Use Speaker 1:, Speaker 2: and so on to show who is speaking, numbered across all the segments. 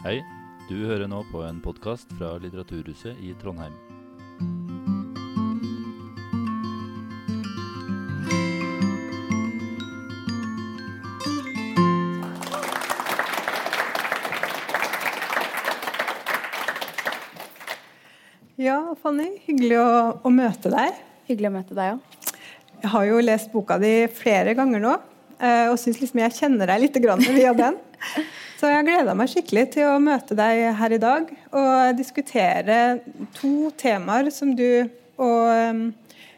Speaker 1: Hei, du hører nå på en podkast fra Litteraturhuset i Trondheim.
Speaker 2: Ja, Fanny. Hyggelig å, å møte deg.
Speaker 3: Hyggelig å møte deg òg.
Speaker 2: Jeg har jo lest boka di flere ganger nå, eh, og syns liksom jeg kjenner deg litt grann via den. Så jeg gleder meg skikkelig til å møte deg her i dag og diskutere to temaer som du og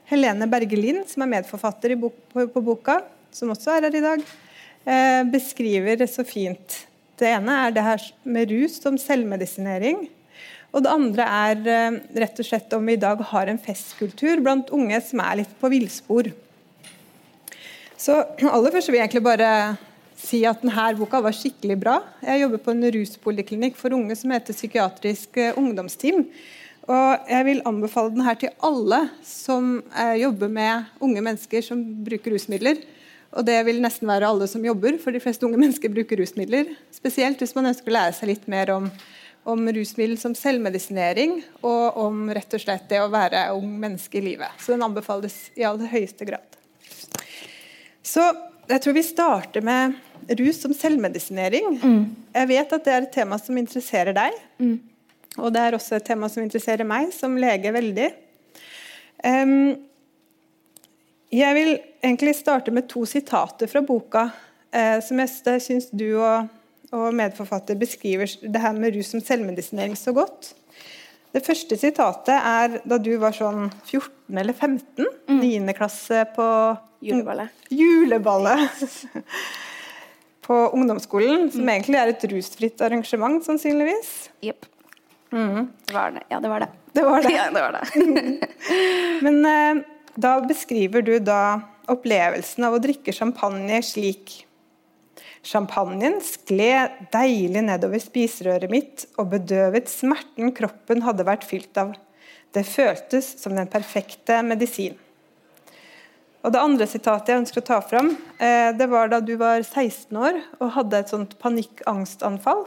Speaker 2: Helene Berge Lind, som er medforfatter på, boka, som også er her i dag, eh, beskriver så fint. Det ene er det her med rus som selvmedisinering. Og det andre er rett og slett om vi i dag har en festkultur blant unge som er litt på villspor. Så aller først vil jeg egentlig bare si at denne boka var skikkelig bra. Jeg jobber på en ruspoliklinikk for unge som heter Psykiatrisk eh, ungdomsteam. Og jeg vil anbefale den her til alle som eh, jobber med unge mennesker som bruker rusmidler. Og det vil nesten være alle som jobber, for de fleste unge mennesker bruker rusmidler. Spesielt hvis man ønsker å lære seg litt mer om om rusmiddel som selvmedisinering, og om rett og slett det å være ung menneske i livet. Så den anbefales i aller høyeste grad. Så jeg tror vi starter med rus som selvmedisinering. Mm. Jeg vet at det er et tema som interesserer deg. Mm. Og det er også et tema som interesserer meg som lege veldig. Um, jeg vil egentlig starte med to sitater fra boka uh, som jeg syns du og og medforfatter beskriver det her med rus som selvmedisinering så godt. Det første sitatet er da du var sånn 14 eller 15, mm. 9. klasse på
Speaker 3: Juleballet.
Speaker 2: Juleballet. på ungdomsskolen, som mm. egentlig er et rusfritt arrangement, sannsynligvis.
Speaker 3: Jepp. Mm. Det var det. Ja, det var det.
Speaker 2: Det var det.
Speaker 3: Ja, det, var det.
Speaker 2: Men eh, da beskriver du da opplevelsen av å drikke champagne slik Champagnen skled deilig nedover spiserøret mitt og bedøvet smerten kroppen hadde vært fylt av. Det føltes som den perfekte medisin. Og Det andre sitatet jeg ønsker å ta fram, eh, det var da du var 16 år og hadde et sånt panikkangstanfall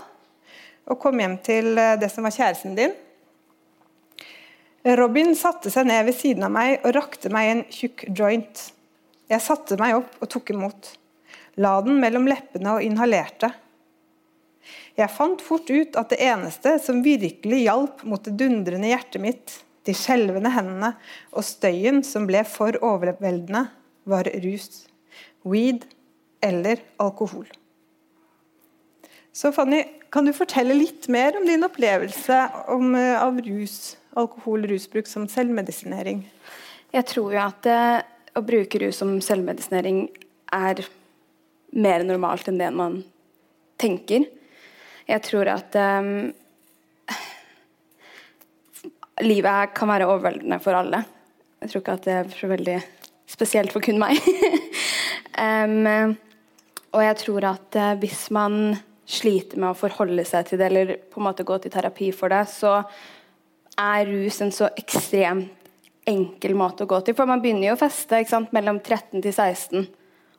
Speaker 2: og kom hjem til eh, det som var kjæresten din. Robin satte seg ned ved siden av meg og rakte meg en tjukk joint. Jeg satte meg opp og tok imot la den mellom leppene og inhalerte. Jeg fant fort ut at det eneste som virkelig hjalp mot det dundrende hjertet mitt, de skjelvende hendene og støyen som ble for overveldende, var rus, weed eller alkohol. Så Fanny, kan du fortelle litt mer om din opplevelse om, eh, av rus, alkohol, rusbruk som selvmedisinering?
Speaker 3: Jeg tror jo at eh, å bruke rus som selvmedisinering er mer normalt enn det man tenker. Jeg tror at um, livet kan være overveldende for alle. Jeg tror ikke at det er så veldig spesielt for kun meg. um, og jeg tror at uh, hvis man sliter med å forholde seg til det, eller på en måte gå til terapi for det, så er rus en så ekstremt enkel måte å gå til. For man begynner jo å feste mellom 13 til 16.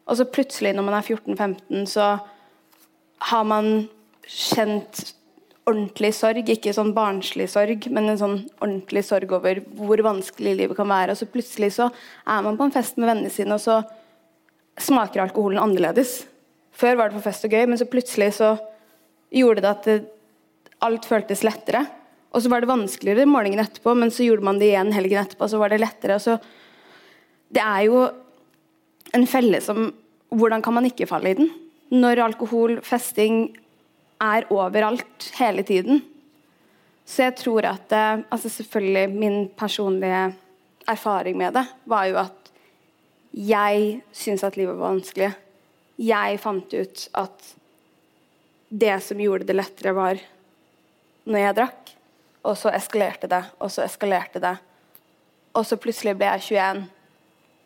Speaker 3: Og så plutselig, når man er 14-15, så har man kjent ordentlig sorg. Ikke sånn barnslig sorg, men en sånn ordentlig sorg over hvor vanskelig livet kan være. Og så plutselig så er man på en fest med vennene sine, og så smaker alkoholen annerledes. Før var det for fest og gøy, men så plutselig så gjorde det at det, alt føltes lettere. Og så var det vanskeligere morgenen etterpå, men så gjorde man det igjen helgen etterpå, og så var det lettere. Så det er jo en felle som Hvordan kan man ikke falle i den? Når alkohol, festing er overalt hele tiden. Så jeg tror at eh, altså Selvfølgelig, min personlige erfaring med det var jo at jeg syntes at livet var vanskelig. Jeg fant ut at det som gjorde det lettere, var når jeg drakk. Og så eskalerte det, og så eskalerte det. Og så plutselig ble jeg 21.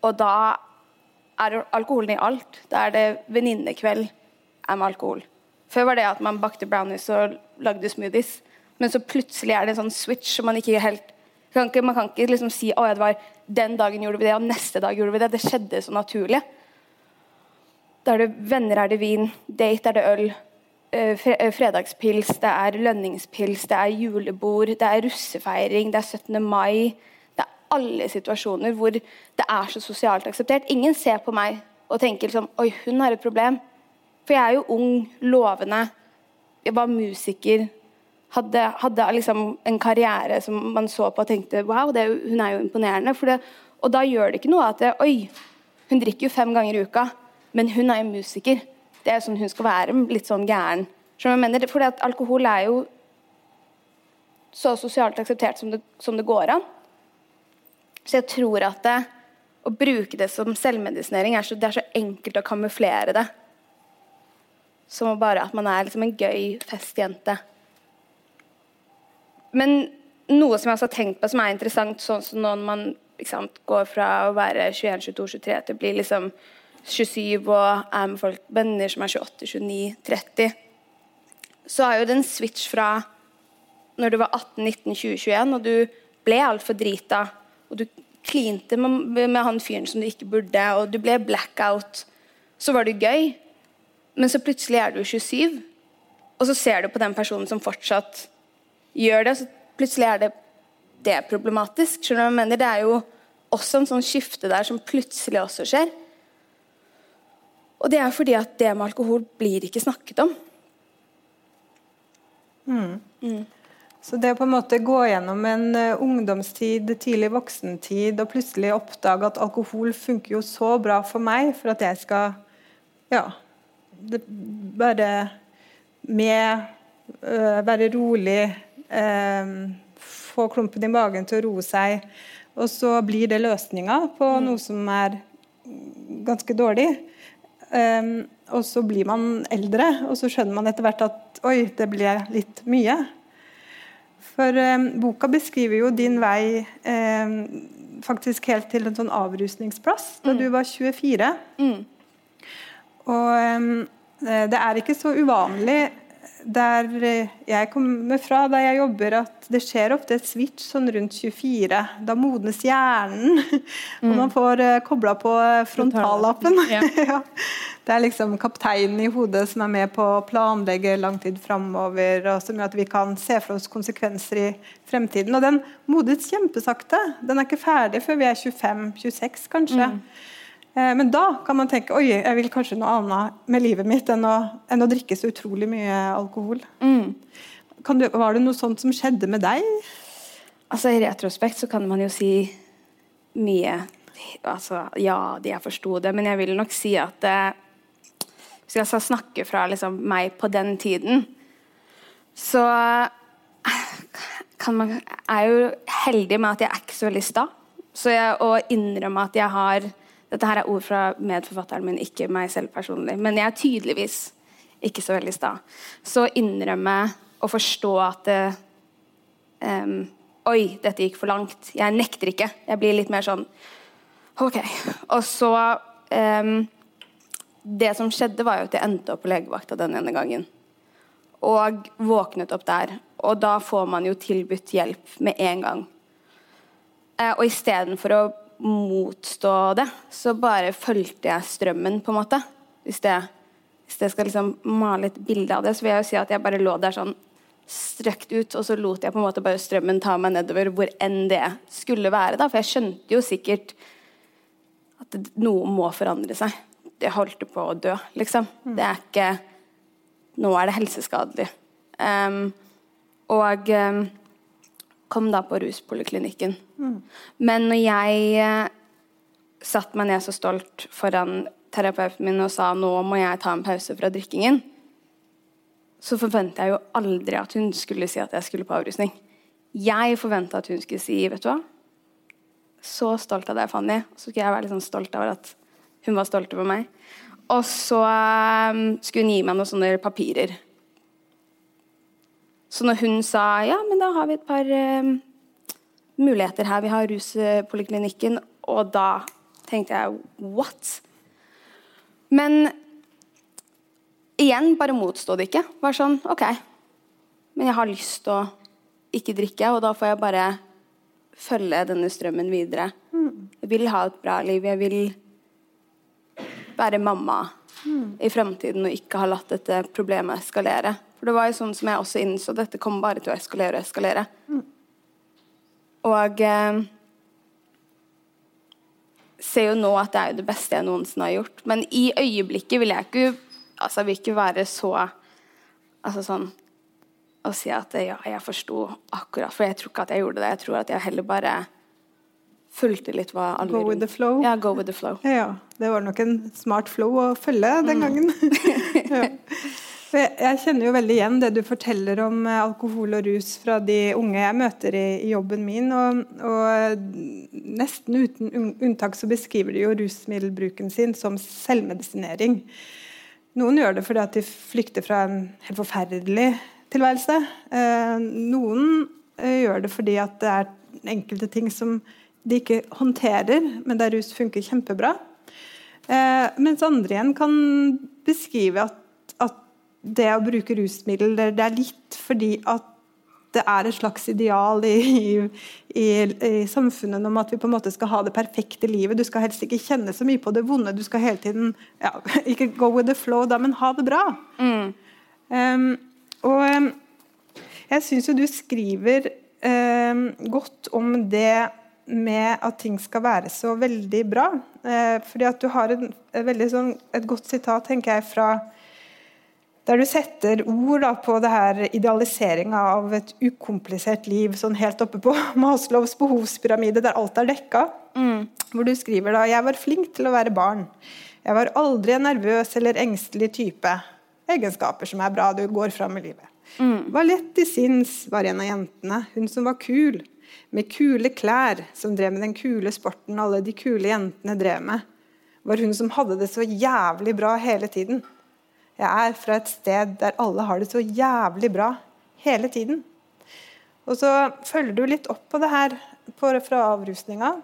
Speaker 3: Og da er alkoholen i alt. Da er det venninnekveld med alkohol. Før var det at man bakte brownies og lagde smoothies. Men så plutselig er det en sånn switch som man ikke helt kan ikke, Man kan ikke liksom si at det var den dagen gjorde vi det, og neste dag gjorde vi det. Det skjedde så naturlig. Da er det venner, er det vin, date er det øl. eh, eh, fredagspils, det er lønningspils, det er julebord, det er russefeiring, det er 17. mai. Det er alle situasjoner hvor det er så sosialt akseptert. Ingen ser på meg og tenker liksom Oi, hun har et problem. For jeg er jo ung, lovende. Jeg var musiker. Hadde, hadde liksom en karriere som man så på og tenkte Wow, jo, hun er jo imponerende. Det, og da gjør det ikke noe at det, Oi, hun drikker jo fem ganger i uka, men hun er jo musiker. Det er sånn hun skal være, litt sånn gæren. Mener, fordi at alkohol er jo så sosialt akseptert som det, som det går an. Så jeg tror at det, å bruke det som selvmedisinering er så, det er så enkelt å kamuflere det. Som bare at man er liksom en gøy festjente. Men noe som jeg også har tenkt på som er interessant, sånn som når man liksom, går fra å være 21, 22, 23 til å bli liksom 27 og er med folk, venner som er 28, 29, 30, så er jo en switch fra når du var 18, 19, 20, 21 og du ble altfor drita, og du klinte med, med, han fyren som du ikke burde, og du ble blackout, så var det gøy. Men så plutselig er du 27, og så ser du på den personen som fortsatt gjør det, og så plutselig er det, det er problematisk. Skjønner du hva jeg mener? Det er jo også en sånn skifte der som plutselig også skjer. Og det er fordi at det med alkohol blir ikke snakket om.
Speaker 2: Mm. Mm. Så det å på en måte gå gjennom en uh, ungdomstid, tidlig voksentid, og plutselig oppdage at alkohol funker jo så bra for meg for at jeg skal ja, det, bare med øh, være rolig, Øh, få klumpen i magen til å roe seg, og så blir det løsninga på mm. noe som er ganske dårlig. Um, og så blir man eldre, og så skjønner man etter hvert at oi, det ble litt mye. For um, boka beskriver jo din vei um, faktisk helt til en sånn avrusningsplass da mm. du var 24. Mm. Og det er ikke så uvanlig der jeg kommer fra, der jeg jobber, at det skjer ofte et switch sånn rundt 24. Da modnes hjernen, og man mm. får uh, kobla på frontallappen. Ja. ja. Det er liksom kapteinen i hodet som er med på å planlegge lang tid framover, og som gjør at vi kan se for oss konsekvenser i fremtiden. Og den modnes kjempesakte. Den er ikke ferdig før vi er 25-26, kanskje. Mm. Eh, men da kan man tenke oi, jeg vil kanskje noe annet med livet mitt enn å, enn å drikke så utrolig mye alkohol. Mm. Du, var det noe sånt som skjedde med deg?
Speaker 3: Altså I retrospekt så kan man jo si mye. Altså, ja, jeg forsto det, men jeg vil nok si at eh, Hvis jeg skal snakke fra liksom, meg på den tiden, så kan man, er jeg jo heldig med at jeg er ikke så veldig sta. Så jeg, å innrømme at jeg har dette her er ord fra medforfatteren min, ikke meg selv personlig. Men jeg er tydeligvis ikke så veldig sta. Så innrømme og forstå at det, um, Oi, dette gikk for langt. Jeg nekter ikke. Jeg blir litt mer sånn OK. Og så um, Det som skjedde, var jo at jeg endte opp på legevakta den ene gangen. Og våknet opp der. Og da får man jo tilbudt hjelp med en gang. Uh, og istedenfor å motstå det, så bare fulgte jeg strømmen, på en måte. Hvis det, hvis det skal liksom male et bilde av det, så vil jeg jo si at jeg bare lå der sånn strøkt ut, og så lot jeg på en måte bare strømmen ta meg nedover hvor enn det skulle være. da, For jeg skjønte jo sikkert at noe må forandre seg. Det holdt på å dø, liksom. Mm. Det er ikke Nå er det helseskadelig. Um, og um, kom da på ruspoliklinikken. Mm. Men når jeg eh, satte meg ned så stolt foran terapeuten min og sa nå må jeg ta en pause fra drikkingen, så forventa jeg jo aldri at hun skulle si at jeg skulle på avrusning. Jeg forventa at hun skulle si vet du hva, så stolt av deg, Fanny. Så skulle jeg være litt sånn stolt over at hun var stolt over meg. Og så um, skulle hun gi meg noen sånne papirer så når hun sa ja, men da har vi et par uh, muligheter her, vi har ruspoliklinikken, og da tenkte jeg what? Men igjen, bare motstå det ikke. Var sånn OK, men jeg har lyst til å ikke drikke, og da får jeg bare følge denne strømmen videre. Jeg vil ha et bra liv. Jeg vil være mamma. mm. i fremtiden og ikke ha latt dette problemet eskalere. For det var jo sånn som jeg også innså, dette kom bare til å eskalere og eskalere. Mm. Og eh, ser jo nå at det er jo det beste jeg noensinne har gjort. Men i øyeblikket vil jeg ikke altså vil ikke være så altså sånn å si at ja, jeg forsto akkurat For jeg tror ikke at jeg gjorde det. Jeg tror at jeg heller bare fulgte litt hva alle
Speaker 2: Go with the flow.
Speaker 3: Ja, go with the flow.
Speaker 2: Ja, det var nok en smart flow å følge den mm. gangen. ja. Jeg kjenner jo veldig igjen det du forteller om eh, alkohol og rus fra de unge jeg møter i, i jobben min. Og, og, nesten uten unntak så beskriver de jo rusmiddelbruken sin som selvmedisinering. Noen gjør det fordi at de flykter fra en helt forferdelig tilværelse. Eh, noen eh, gjør det fordi at det er enkelte ting som de ikke håndterer, men der rus funker kjempebra. mens andre igjen kan beskrive at det å bruke rusmidler det er litt fordi at det er et slags ideal i, i, i, samfunnet om at vi på en måte skal ha det perfekte livet. Du skal helst ikke kjenne så mye på det vonde. Du skal hele tiden ja, Ikke go with the flow, da, men ha det bra. Mm. Um, og um, jeg syns jo du skriver um, godt om det med at ting skal være så veldig bra. Uh, fordi at du har en, en sånn, et godt sitat, tenker jeg, fra der du setter ord da, på det her idealiseringa av et ukomplisert liv, sånn helt oppe på Maslows behovspyramide, der alt er dekka. Mm. Hvor du skriver da Jeg var flink til å være barn. Jeg var aldri en nervøs eller engstelig type. Egenskaper som er bra, du går fram i livet. Mm. Var lett i sinns, var en av jentene. Hun som var kul. Med kule klær, som drev med den kule sporten alle de kule jentene drev med. Var hun som hadde det så jævlig bra hele tiden. Jeg er fra et sted der alle har det så jævlig bra hele tiden. Og så følger du litt opp på det her på, fra avrusninga.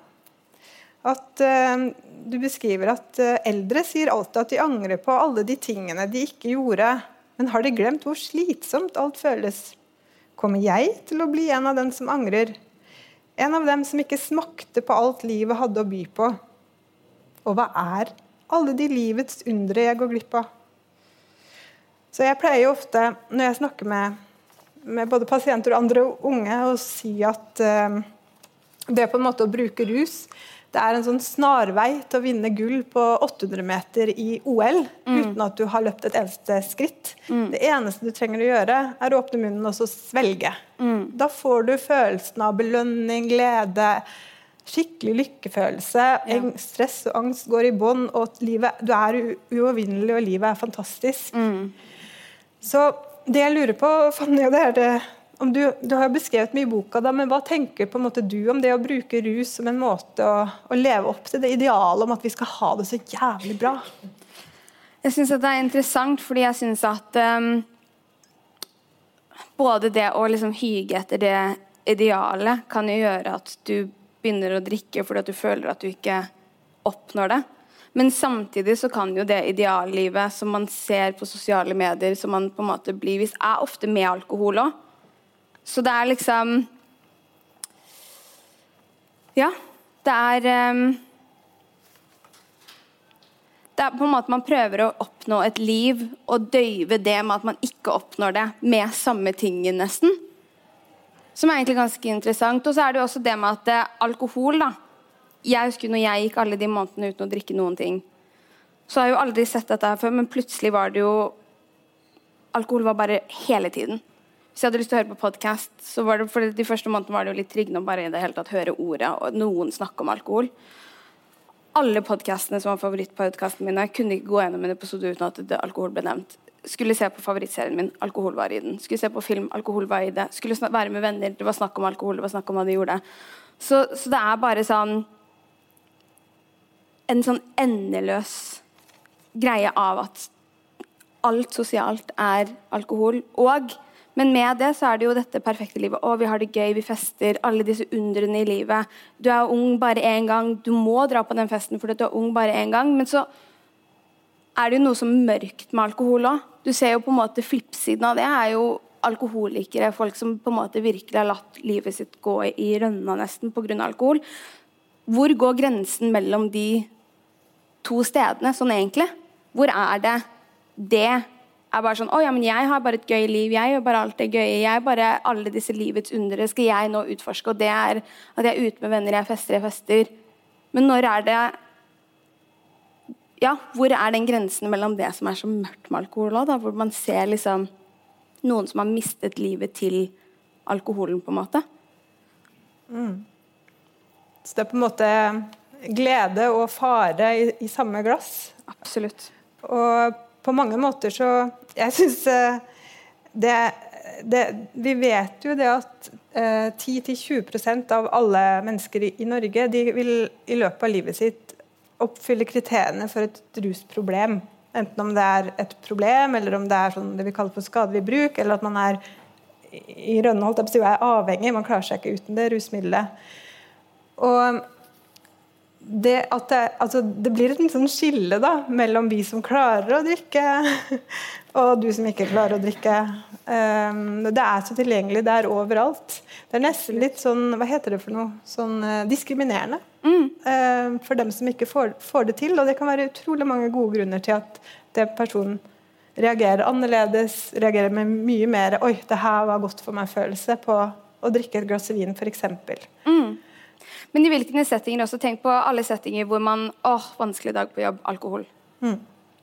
Speaker 2: At uh, du beskriver at uh, eldre sier alltid at de angrer på alle de tingene de ikke gjorde. Men har de glemt hvor slitsomt alt føles? Kommer jeg til å bli en av dem som angrer? En av dem som ikke smakte på alt livet hadde å by på? Og hva er alle de livets undre jeg går glipp av? Så jeg pleier jo ofte, når jeg snakker med, med både pasienter og andre unge, å si at uh, det på en måte å bruke rus det er en sånn snarvei til å vinne gull på 800 meter i OL mm. uten at du har løpt et eneste skritt. Mm. Det eneste du trenger å gjøre, er å åpne munnen og så svelge. Mm. Da får du følelsen av belønning, glede, skikkelig lykkefølelse. Ja. Stress og angst går i bånn, og livet, du er uovervinnelig, og livet er fantastisk. Så det jeg lurer på, Fanny, det er det du, du har beskrevet mye i boka, da, men hva tenker du om det å bruke rus som en måte å, å leve opp til det idealet om at vi skal ha det så jævlig bra?
Speaker 3: Jeg syns det er interessant, fordi jeg syns at um, både det å liksom hyge etter det idealet kan jo gjøre at du begynner å drikke fordi at du føler at du ikke oppnår det. Men samtidig så kan jo det ideallivet som man ser på sosiale medier, som man på en måte blir hvis er ofte med alkohol òg. Så det er liksom Ja. Det er um, Det er på en måte Man prøver å oppnå et liv og døyve det med at man ikke oppnår det med samme tingen, nesten. Som er egentlig ganske interessant. Og så er det jo også det med at eh, alkohol da, jeg husker når jeg gikk alle de månedene uten å drikke noen ting. Så har jeg jo aldri sett dette her før, men plutselig var det jo Alkohol var bare hele tiden. Hvis jeg hadde lyst til å høre på podkast, så var det for de første månedene var det jo litt tryggende å bare i det hele tatt høre ordet og noen snakke om alkohol. Alle podkastene som var favorittpodkastene mine, kunne ikke gå gjennom en episode uten at alkohol ble nevnt. Skulle se på favorittserien min, alkohol var i den. Skulle se på film, alkohol var i det. Skulle være med venner, det var snakk om alkohol, det var snakk om hva de gjorde. Så, så det er bare sånn en sånn endeløs greie av at alt sosialt er alkohol. Og, men med det så er det jo dette perfekte livet. Å, vi har det gøy, vi fester. Alle disse undrene i livet. Du er ung bare én gang. Du må dra på den festen fordi du er ung bare én gang. Men så er det jo noe som mørkt med alkohol òg. Du ser jo på en måte flippsiden av det. er jo alkoholikere, folk som på en måte virkelig har latt livet sitt gå i rønna nesten pga. alkohol. Hvor går grensen mellom de to stedene, sånn egentlig. Hvor er det det er bare sånn Å ja, men jeg har bare et gøy liv. Jeg gjør bare alt det gøye. Jeg bare Alle disse livets undere skal jeg nå utforske. Og det er at jeg er ute med venner, jeg fester, jeg fester. Men når er det Ja, hvor er den grensen mellom det som er så mørkt med alkohol òg? Hvor man ser liksom noen som har mistet livet til alkoholen, på en måte.
Speaker 2: Så det er på en måte glede og fare i, i samme glass.
Speaker 3: Absolutt.
Speaker 2: Og på mange måter så Jeg syns det, det, Vi vet jo det at eh, 10-20% av alle mennesker i, i Norge de vil i løpet av livet sitt oppfylle kriteriene for et rusproblem. Enten om det er et problem, eller om det er sånn det vi kaller for skadelig bruk, eller at man er i rønne holdt jeg på å si, er avhengig, man klarer seg ikke uten det rusmiddelet. Og det, det, altså, det, blir et sånn skille da, mellom vi som klarer å drikke, og du som ikke klarer å drikke. Um, det er så tilgjengelig, det er overalt. Det er nesten litt sånn Hva heter det for noe? Sånn uh, diskriminerende. Mm. Uh, for dem som ikke får, får, det til. Og det kan være utrolig mange gode grunner til at det personen reagerer annerledes, reagerer med mye mer 'oi, det her var godt for meg'-følelse på å drikke et glass vin, f.eks.
Speaker 3: Mm. Men i hvilke settinger også? Tenk på alle settinger hvor man åh, vanskelig dag på jobb, alkohol. Mm.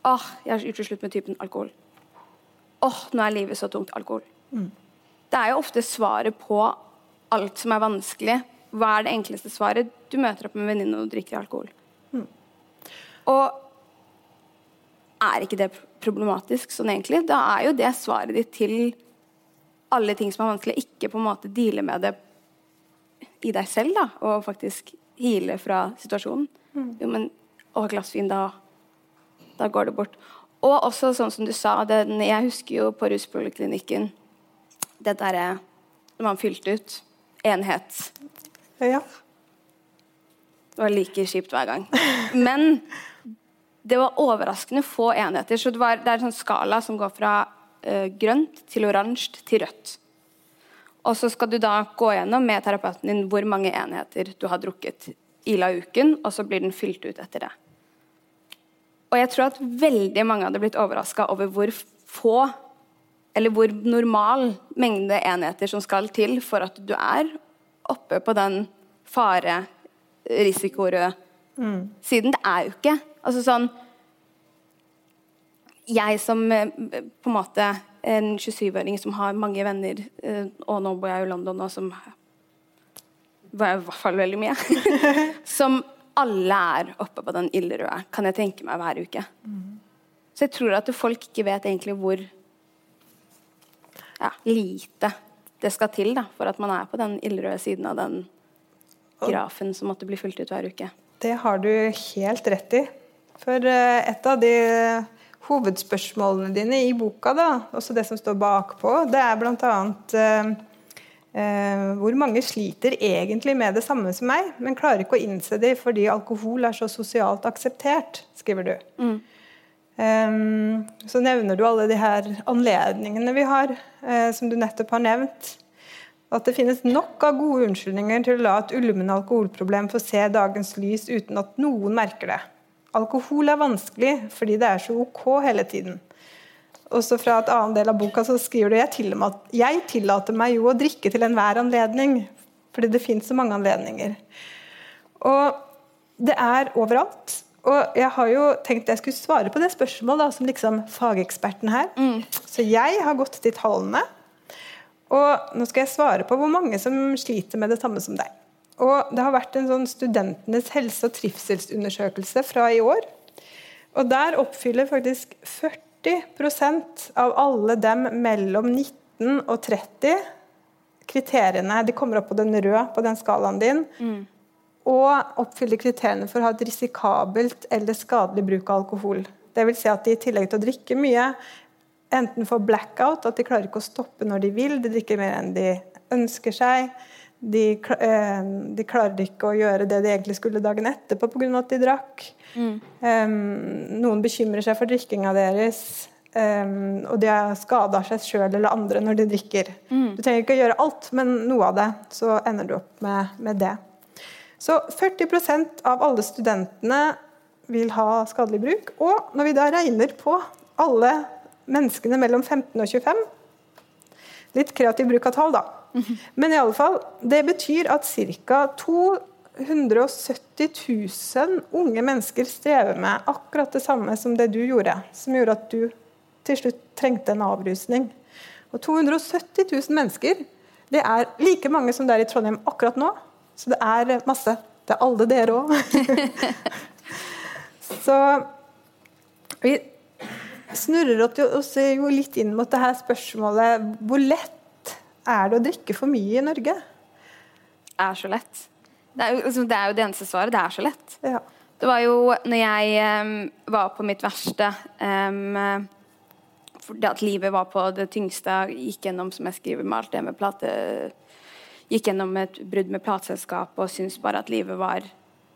Speaker 3: Åh, jeg har gjort det slutt med typen alkohol. Åh, nå er livet så tungt, alkohol. Mm. Det er jo ofte svaret på alt som er vanskelig. Hva er det enkleste svaret? Du møter opp med en venninne og drikker alkohol. Mm. Og er ikke det problematisk sånn egentlig? Da er jo det svaret ditt til alle ting som er vanskelig, ikke på en måte deale med det i deg selv, da, og faktisk hile fra situasjonen. Mm. Jo, men å, glassvin, da, da går det bort. Og også sånn som du sa, det, jeg husker jo på ruspoliklinikken det derre man fylte ut enhet.
Speaker 2: Ja.
Speaker 3: Det var like kjipt hver gang. Men det var overraskende få enheter. Så det, var, det er en sånn skala som går fra uh, grønt til oransje til rødt. Og så skal du da gå gjennom med terapeuten din hvor mange enheter du har drukket i la uken, og så blir den fylt ut etter det. Og jeg tror at veldig mange hadde blitt overraska over hvor få, eller hvor normal mengde enheter som skal til for at du er oppe på den fare, risikorøde mm. siden. Det er jo ikke Altså sånn Jeg som eh, på en måte en 27-åring som har mange venner, eh, og nå bor jeg i London, og som var i hvert fall veldig mye, som alle er oppe på den ilderøde, kan jeg tenke meg hver uke. Mm. Så jeg tror at folk ikke vet egentlig hvor ja, lite det skal til da, for at man er på den ildrøde siden av den grafen som måtte bli fulgt ut hver uke.
Speaker 2: Det har du helt rett i. For eh, et av de hovedspørsmålene dine i boka, da, også det som står bakpå, det er bl.a. Eh, eh, hvor mange sliter egentlig med det samme som meg, men klarer ikke å innse det fordi alkohol er så sosialt akseptert, skriver du. Mm. Um, så nevner du alle de her anledningene vi har, uh, som du nettopp har nevnt. At det finnes nok av gode unnskyldninger til å la et ulmende alkoholproblem få se dagens lys uten at noen merker det. Alkohol er vanskelig fordi det er så ok hele tiden. Også fra et annet del av boka så skriver du jeg, til jeg tillater meg jo å drikke til enhver anledning. Fordi det fins så mange anledninger. Og det er overalt. Og jeg har jo tenkt jeg skulle svare på det spørsmålet da, som liksom fageksperten her. Mm. Så jeg har gått til tallene. Og nå skal jeg svare på hvor mange som sliter med det samme som deg. Og det har vært en sånn studentenes helse- og trivselsundersøkelse fra i år. Og der oppfyller faktisk 40% av alle dem mellom 19 og 30 kriteriene. De kommer opp på den røde på den skalaen din. Mm. Og oppfyller kriteriene for å ha et risikabelt eller skadelig bruk av alkohol. Det vil si at de i tillegg til å drikke mye, enten får blackout, at de klarer ikke å stoppe når de vil, de drikker mer enn de ønsker seg de, eh, de, klarer ikke å gjøre det de egentlig skulle dagen etterpå pga. at de drakk. Mm. Um, noen bekymrer seg for drikkinga deres. Um, og de har skada seg sjøl eller andre når de drikker. Mm. Du trenger ikke å gjøre alt, men noe av det. Så ender du opp med, med det. Så 40% av alle studentene vil ha skadelig bruk. Og når vi da regner på alle menneskene mellom 15 og 25 Litt kreativ bruk av tall, da. Men i alle fall, det betyr at ca. 270 000 unge mennesker strever med akkurat det samme som det du gjorde, som gjorde at du til slutt trengte en avrusning. Og 270 000 mennesker, det er like mange som det er i Trondheim akkurat nå. Så det er masse. Det er alle dere òg. Så vi snurrer oss jo litt inn mot det her spørsmålet hvor lett er det å drikke for mye i Norge?
Speaker 3: Det er så lett. Det er jo, liksom, det, er jo det eneste svaret. Det er så lett.
Speaker 2: Ja.
Speaker 3: Det var jo når jeg um, var på mitt verste um, fordi at livet var på det tyngste. Gikk gjennom som jeg skriver med alt det med plate Gikk gjennom et brudd med plateselskapet og syntes bare at livet var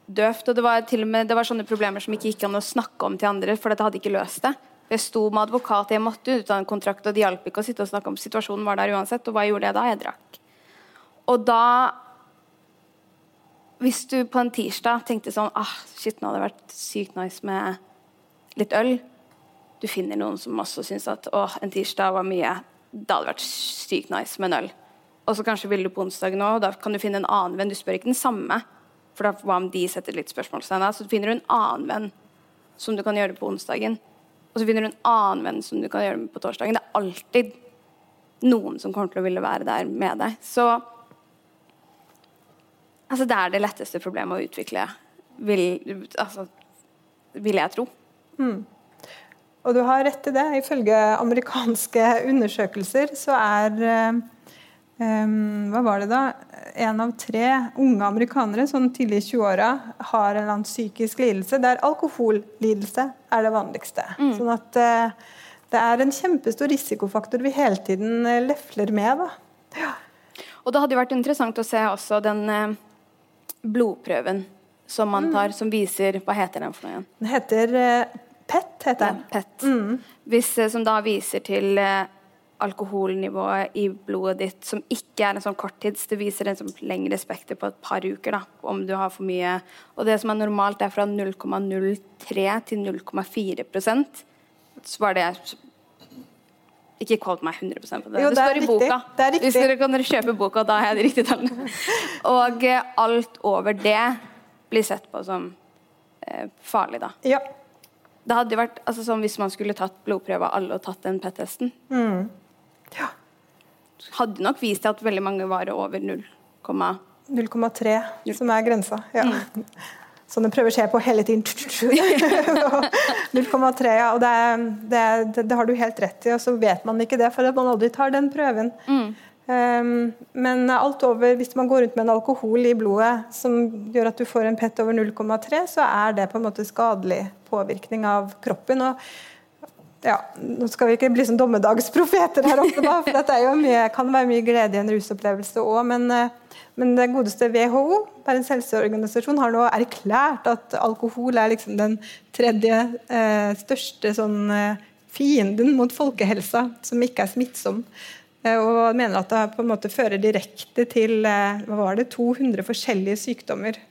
Speaker 3: døvt. Og det var, til og med, det var sånne problemer som ikke gikk an å snakke om til andre, for dette hadde ikke løst det. Jeg sto med advokat, jeg måtte ut av en kontrakt, og det hjalp ikke å sitte og snakke om situasjonen var der uansett. Og hva gjorde jeg da? Jeg drakk. Og da Hvis du på en tirsdag tenkte sånn ah, shit, nå hadde det vært sykt nice med litt øl Du finner noen som også syns at åh, en tirsdag var mye. Da hadde det vært sykt nice med en øl. Og så kanskje vil du på onsdag nå, og da kan du finne en annen venn. Du spør ikke den samme. For da, hva om de setter litt spørsmålstegn? Så finner du en annen venn som du kan gjøre på onsdagen. Og så finner du en annen venn som du kan gjøre med på torsdagen. Det er alltid noen som kommer til å ville være der med deg. Så altså, det er det letteste problemet å utvikle, vil, altså, vil jeg tro.
Speaker 2: Mm. Og du har rett i det. Ifølge amerikanske undersøkelser så er um, Hva var det da? én av tre unge amerikanere sånn tidlig i 20-åra har en eller annen psykisk lidelse der alkohollidelse er det vanligste. Mm. Sånn at uh, det er en kjempestor risikofaktor vi hele tiden uh, lefler med. Da. Ja.
Speaker 3: Og det hadde vært interessant å se også den uh, blodprøven som man mm. tar, mm. som viser Hva heter den for noe igjen?
Speaker 2: Den heter PET. heter den.
Speaker 3: Ja, PET. Mm. Hvis, som da viser til alkoholnivået i blodet ditt som ikke er en sånn korttids. Det viser en sånn lengre spekter på et par uker da, om du har for mye. Og det som er normalt, er fra 0,03 til 0,4% Så var det Ikke kall meg 100 på det.
Speaker 2: Jo,
Speaker 3: det, det står
Speaker 2: i
Speaker 3: boka.
Speaker 2: Det er
Speaker 3: Hvis dere kan dere kjøpe boka, da har jeg de riktige tallene. Og eh, alt over det blir sett på som eh, farlig, da.
Speaker 2: Ja.
Speaker 3: Det hadde vært altså, sånn Hvis man skulle tatt blodprøve av alle og tatt den PET-testen,
Speaker 2: mm. Ja.
Speaker 3: Hadde nok vist at veldig mange var over 0,3,
Speaker 2: som er grensa. Ja. Mm. Sånne prøver se på hele tiden. 0,3, ja. Og det, det, det, det, har du helt rett i. Og så vet man ikke det, for at man aldri tar den prøven.
Speaker 3: Mm.
Speaker 2: Um, men alt over, hvis man går rundt med en alkohol i blodet som gjør at du får en PET over 0,3, så er det på en måte skadelig påvirkning av kroppen. og ja, Nå skal vi ikke bli som dommedagsprofeter her oppe, da, for dette mye, kan være mye glede i en rusopplevelse òg. Men, eh, men, det godeste WHO, Verdens helseorganisasjon, har nå erklært at alkohol er liksom den tredje eh, største sånn, eh, fienden mot folkehelsa, som ikke er smittsom. Eh, og mener at det på en måte fører direkte til hva var det, 200 forskjellige sykdommer.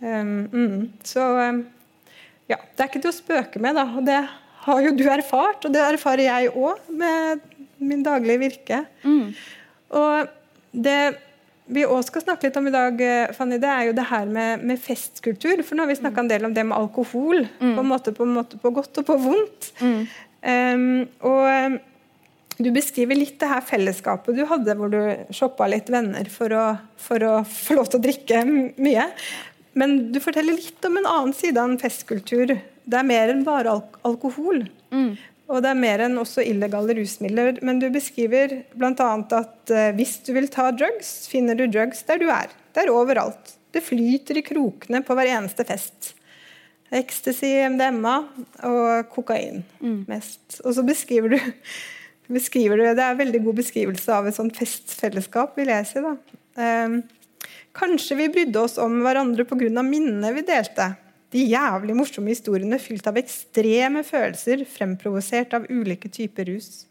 Speaker 2: Um, mm, så ja, det er ikke til å spøke med. da, og det har jo du erfart, og det erfarer jeg òg med min daglige virke.
Speaker 3: Mm.
Speaker 2: Og det vi òg skal snakke litt om i dag, Fanny, det er jo det her med, med festkultur. For nå har vi snakka en del om det med alkohol, mm. på, en måte, på, en måte, på, godt og på vondt.
Speaker 3: Mm.
Speaker 2: Um, og du beskriver litt det her fellesskapet du hadde, hvor du shoppa litt venner for å, for å få lov til å drikke mye. Men du forteller litt om en annen side av en festkultur det er mer enn bare alk alkohol.
Speaker 3: Mm.
Speaker 2: Og det er mer enn også illegale rusmidler. Men du beskriver bl.a. at uh, hvis du vil ta drugs, finner du drugs der du er. Det er overalt. Det flyter i krokene på hver eneste fest. Ecstasy, MDMA og kokain
Speaker 3: mm.
Speaker 2: mest. Og så beskriver du, beskriver du, Det er en veldig god beskrivelse av et sånt festfellesskap, vil jeg si. da. Um, kanskje vi brydde oss om hverandre pga. minnene vi delte. De jævlig morsomme historiene fylt av ekstreme følelser fremprovosert av ulike typer rus.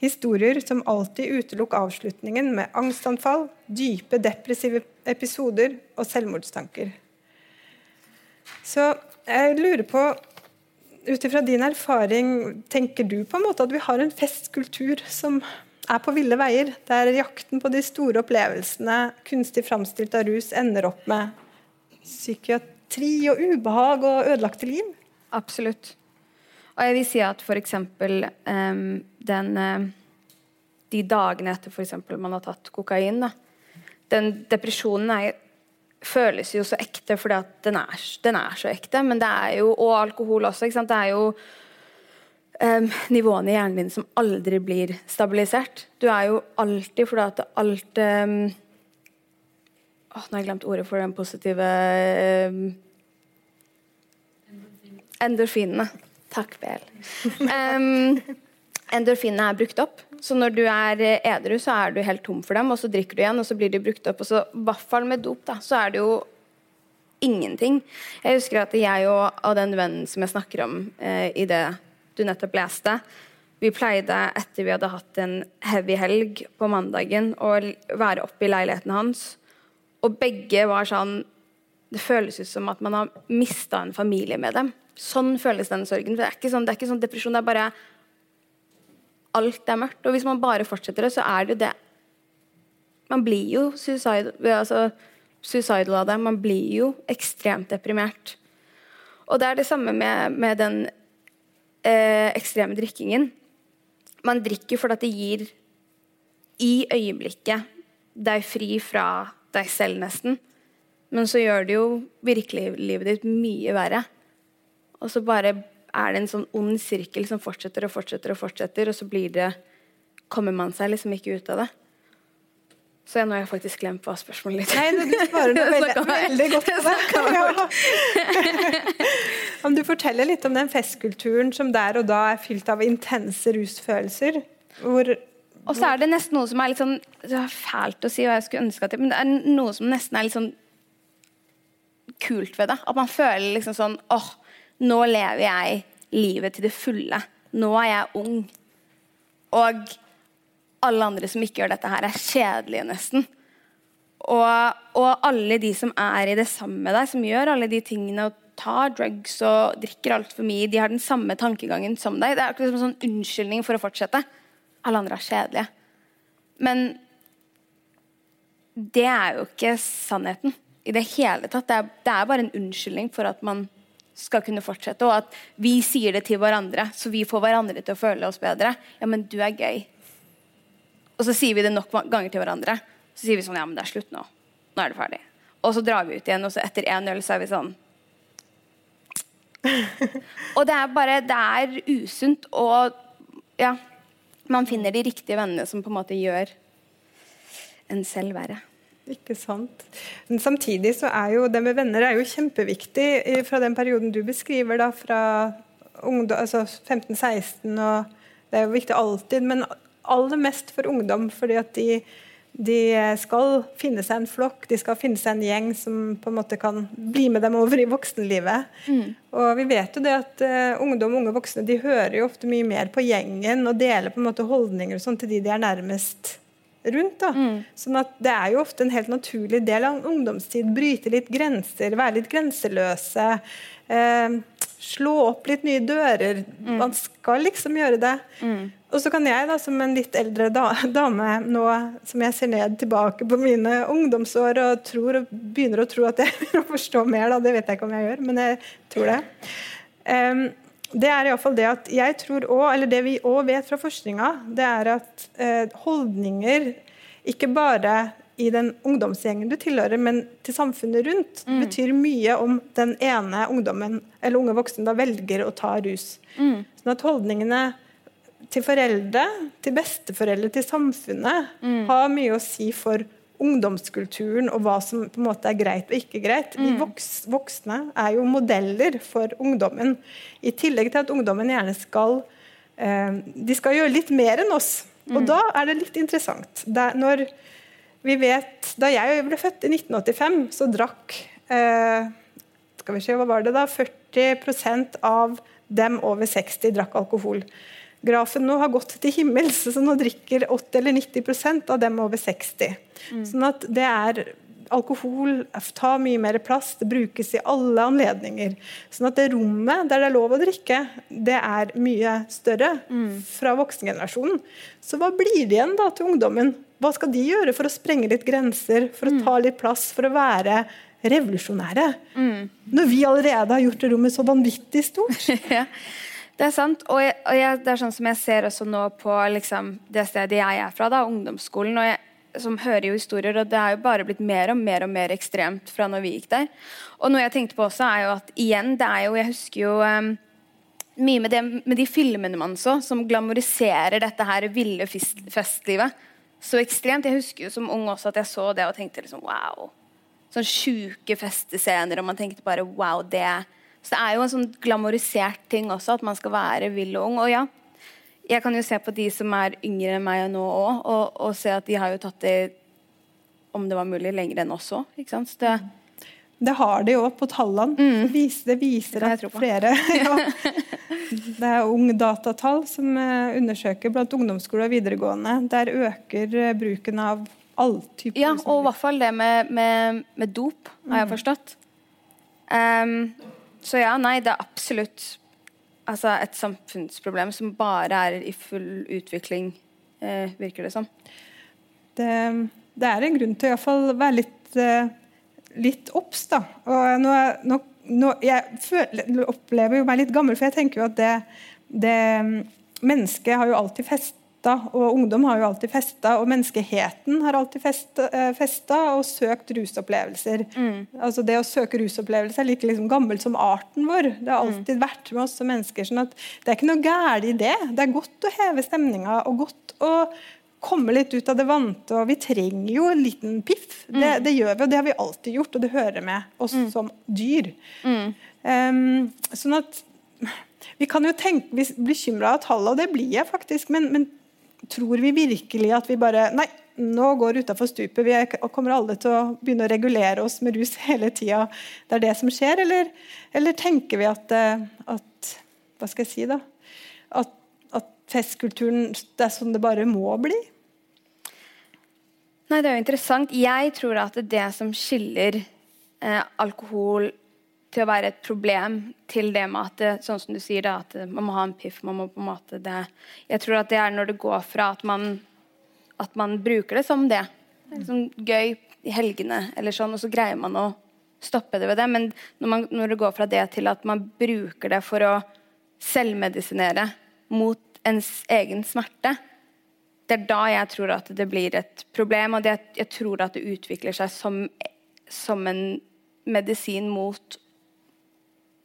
Speaker 2: Historier som alltid utelukk avslutningen med angstanfall, dype depressive episoder og selvmordstanker. Så Jeg lurer på, ut ifra din erfaring, tenker du på en måte at vi har en festkultur som er på ville veier, der jakten på de store opplevelsene, kunstig framstilt av rus, ender opp med psykiatri og ubehag og ødelagte liv?
Speaker 3: Absolutt. Og jeg vil si at f.eks. Um, den De dagene etter f.eks. man har tatt kokain, da, den depresjonen er, føles jo så ekte fordi at den er, den er, så ekte. Men det er jo, og alkohol også. Det er jo um, nivåene i hjernen din som aldri blir stabilisert. Du er jo alltid fordi at alt um, Åh, nå har jeg glemt ordet for den positive um, Endorfinene. Takk, BL. Um, endorfinene er brukt opp. Så når du er edru, så er du helt tom for dem, og så drikker du igjen, og så blir de brukt opp. Og så, i hvert fall med dop, da, så er det jo ingenting. Jeg husker at jeg og, og den vennen som jeg snakker om eh, i det du nettopp leste, vi pleide etter vi hadde hatt en heavy helg på mandagen, å være oppe i leiligheten hans, og begge var sånn Det føles ut som at man har mista en familie med dem. Sånn føles den sorgen. Det er ikke sånn, det er ikke sånn depresjon. det er bare alt er mørkt. Og hvis man bare fortsetter det, så er det jo det Man blir jo suicide, altså, suicidal av det. Man blir jo ekstremt deprimert. Og det er det samme med, med den eh, ekstreme drikkingen. Man drikker fordi det gir i øyeblikket deg fri fra deg selv, nesten. Men så gjør det jo virkelig livet ditt mye verre. Og så bare er det en sånn ond sirkel som fortsetter og fortsetter, og fortsetter, og så blir det kommer man seg liksom ikke ut av det. Så nå har jeg faktisk glemt hva spørsmålet litt
Speaker 2: Nei, du svarer veldig, veldig godt på det. Om du forteller litt om den festkulturen som der og da er fylt av intense rusfølelser. Hvor
Speaker 3: og så er det nesten noe som er litt sånn Det er fælt å si, og jeg skulle ønske at det, men det er noe som nesten er litt sånn kult ved det. At man føler liksom sånn åh, nå lever jeg livet til det fulle. Nå er jeg ung. Og alle andre som ikke gjør dette her, er kjedelige, nesten. Og, og, alle de som er i det samme med deg, som gjør alle de tingene og tar drugs og drikker altfor mye, de har den samme tankegangen som deg. Det er akkurat som en sånn unnskyldning for å fortsette. Alle andre er kjedelige. Men det er jo ikke sannheten i det hele tatt. Det er, det er bare en unnskyldning for at man skal kunne fortsette, og at vi sier det til hverandre, så vi får hverandre til å føle oss bedre. Ja, men du er gøy. Og så sier vi det nok ganger til hverandre. Så sier vi sånn Ja, men det er slutt nå. Nå er det ferdig. Og så drar vi ut igjen, og så etter én øl så er vi sånn Og det er bare Det er usunt, og ja Man finner de riktige vennene som på en måte gjør en selv verre.
Speaker 2: Ikke sant. Men samtidig så er jo det med venner er jo kjempeviktig fra den perioden du beskriver, da, fra altså 15-16 og Det er jo viktig alltid, men aller mest for ungdom, fordi at de, de skal finne seg en flokk, de skal finne seg en gjeng som på en måte kan bli med dem over i voksenlivet. Mm. Og vi vet jo det at uh, ungdom og unge voksne de hører jo ofte mye mer på gjengen og deler på en måte holdninger og sånn til de de er nærmest rundt. da. Mm. Sånn at Det er jo ofte en helt naturlig del av ungdomstid. Bryte litt grenser, være litt grenseløse. Eh, slå opp litt nye dører. Mm. Man skal liksom gjøre det. Mm. Og så kan jeg, da, som en litt eldre da, dame nå, som jeg ser ned tilbake på mine ungdomsår og tror, begynner å tro at jeg vil forstå mer, da. det vet jeg ikke om jeg gjør, men jeg tror det. Um, det er iallfall det at jeg tror også, eller det vi òg vet fra forskninga, det er at eh, holdninger, ikke bare i den ungdomsgjengen du tilhører, men til samfunnet rundt, mm. betyr mye om den ene ungdommen eller unge voksne da velger å ta rus. Mm. Sånn at holdningene til foreldre, til besteforeldre, til samfunnet mm. har mye å si for ungdomskulturen og hva som på en måte er greit og ikke greit. Mm. Voks, voksne er jo modeller for ungdommen. I tillegg til at ungdommen gjerne skal eh, De skal gjøre litt mer enn oss. Mm. Og da er det litt interessant. Da, når vi vet, da jeg ble født i 1985, så drakk eh, skal vi se, hva var det da, 40% av dem over 60 drakk alkohol grafen nå har gått til himmels, så nå drikker 80 eller 90% av dem over 60. Mm. Sånn at det er alkohol tar mye mer plass, det brukes i alle anledninger. Sånn at det rommet der det er lov å drikke, det er mye større fra voksengenerasjonen. Så hva blir det igjen da til ungdommen? Hva skal de gjøre for å sprenge litt grenser, for å ta litt plass, for å være revolusjonære? Når vi allerede har gjort det rommet så vanvittig stort.
Speaker 3: ja. Det er sant. Og, jeg, og jeg, det er sånn som jeg ser også nå på liksom, det stedet jeg er fra, da, ungdomsskolen. og jeg som hører jo historier, og det er jo bare blitt mer og mer og mer ekstremt fra når vi gikk der. Og noe jeg tenkte på også, er jo at igjen, det er jo Jeg husker jo um, mye med, det, med, de filmene man så, som glamoriserer dette her ville festlivet så ekstremt. Jeg husker jo som ung også at jeg så det og tenkte liksom wow. Sånn sjuke festescener, og man tenkte bare wow, det så det er jo en sånn glamorisert ting også, at man skal være vill og ung. Og ja, jeg kan jo se på de som er yngre enn meg nå òg, og, og, se at de har jo tatt det om det var mulig, lenger enn oss òg. Det,
Speaker 2: det har de jo på tallene. Mm. Det viser, det viser det at flere ja, Det er Ungdatatall som eh, undersøker blant ungdomsskoler og videregående. Der øker eh, bruken av all type
Speaker 3: Ja, og i hvert fall det med, med, med dop, har jeg mm. forstått. Um, så ja, nei, det er absolutt altså, et samfunnsproblem som bare er i full utvikling, eh, virker det som.
Speaker 2: Det, det, er en grunn til å være litt, eh, litt obs, nå, nå, nå, jeg føler, opplever jo meg litt gammel, for jeg tenker jo at det, det Mennesket har jo alltid fest festa, og ungdom har jo alltid festa, og menneskeheten har alltid eh, festa og søkt rusopplevelser. Mm. Altså Det å søke rusopplevelser er like liksom gammelt som arten vår. Det har mm. alltid mm. vært med oss som mennesker. sånn at Det er ikke noe galt i det. Det er godt å heve stemninga og godt å komme litt ut av det vante. og Vi trenger jo en liten piff. Mm. Det, det, gjør vi, og det har vi alltid gjort, og det hører med oss mm. som dyr. Um, sånn at vi kan jo tenke, vi bekymra av tallene, og det blir jeg faktisk, men, men Tror vi virkelig at vi bare Nei, nå går utafor stupet. Vi kommer alle til å begynne å regulere oss med rus hele tida. Det er det som skjer, eller, eller tenker vi at, eh, at, Hva skal jeg si, da? At, at festkulturen det er sånn det bare må bli?
Speaker 3: Nei, Det er jo interessant. Jeg tror at det som skiller eh, alkohol til å være et problem til det med at det, sånn som du sier da, at man må ha en piff. man må på en måte det, Jeg tror at det er når det går fra at man, at man bruker det som det. Liksom gøy i helgene, eller sånn, og så greier man å stoppe det ved det. Men når, man, når det går fra det til at man bruker det for å selvmedisinere mot ens egen smerte, det er da jeg tror at det blir et problem. Og det, jeg tror at det utvikler seg som, som en medisin mot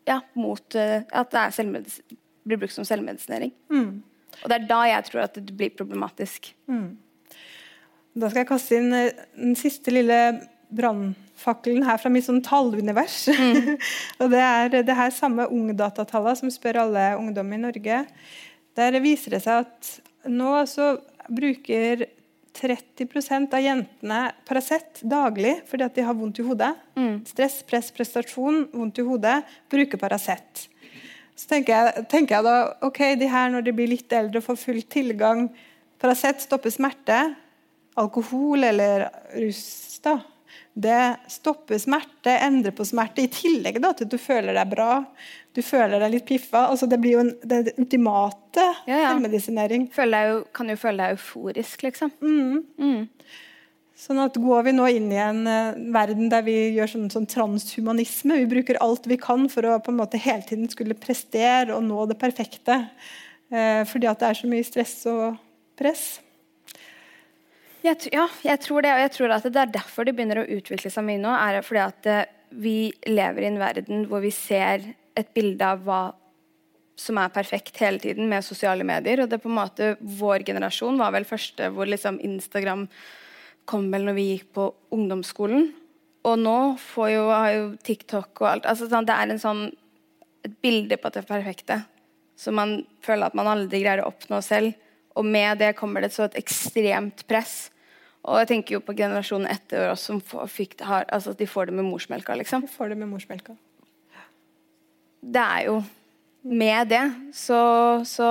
Speaker 3: ja, mot uh, at det blir brukt som selvmedisinering. Mm. Og det er da jeg tror at det blir problematisk. Mm.
Speaker 2: Da skal jeg kaste inn eh, den siste lille brannfakkelen her fra mitt sånn tallunivers. Mm. og det er det her samme Ungdatatallet som spør alle ungdom i Norge. Der viser det seg at nå så bruker 30% av jentene Paracet daglig fordi at de har vondt i hodet. Mm. Stress, press, prestasjon, vondt i hodet. Bruker Paracet. Så tenker jeg, tenker jeg, da ok, de her når de blir litt eldre og får full tilgang Paracet stopper smerte. Alkohol eller rus da, det stopper smerte, endrer på smerte, i tillegg da, til at du føler deg bra du føler deg litt piffa. Altså, det blir jo en, det ultimate ja, ja. selvmedisinering.
Speaker 3: Jo, kan jo føle deg euforisk, liksom. Mm. Mm.
Speaker 2: Sånn at Går vi nå inn i en uh, verden der vi gjør sånn, sånn, transhumanisme, vi bruker alt vi kan for å på en måte hele tiden skulle prestere og nå det perfekte, uh, fordi at det er så mye stress og press.
Speaker 3: Jeg, ja, jeg tror det. Og jeg tror at det er derfor det begynner å utvikle seg mye nå. er fordi at uh, vi lever i en verden hvor vi ser et bilde av hva som er perfekt hele tiden med sosiale medier. Og det er på en måte Vår generasjon var vel første hvor liksom Instagram kom vel når vi gikk på ungdomsskolen. Og nå får jo, har jo TikTok og alt altså, sånn, Det er en sånn, et bilde på det perfekte som man føler at man aldri greier å oppnå selv. Og med det kommer det så et ekstremt press. Og jeg tenker jo på generasjonen etter oss som fikk, har, altså, de får det med morsmelka. liksom.
Speaker 2: De får det med morsmelka
Speaker 3: det er jo Med det så, så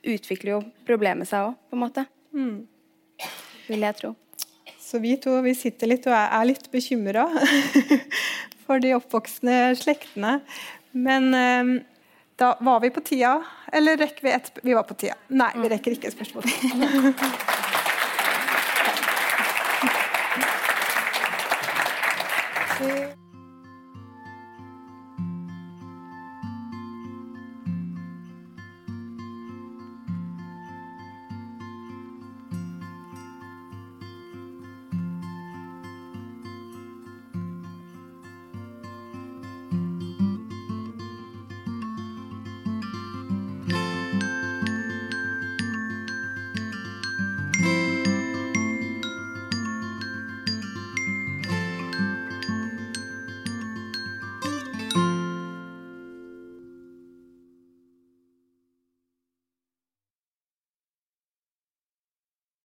Speaker 3: utvikler jo problemet seg òg, på en måte. Mm. Vil jeg tro.
Speaker 2: Så vi to vi sitter litt og er litt bekymra for de oppvoksende slektene. Men eh, da var vi på tida. Eller rekker vi et Vi var på tida. Nei, vi rekker ikke et spørsmål. Eh,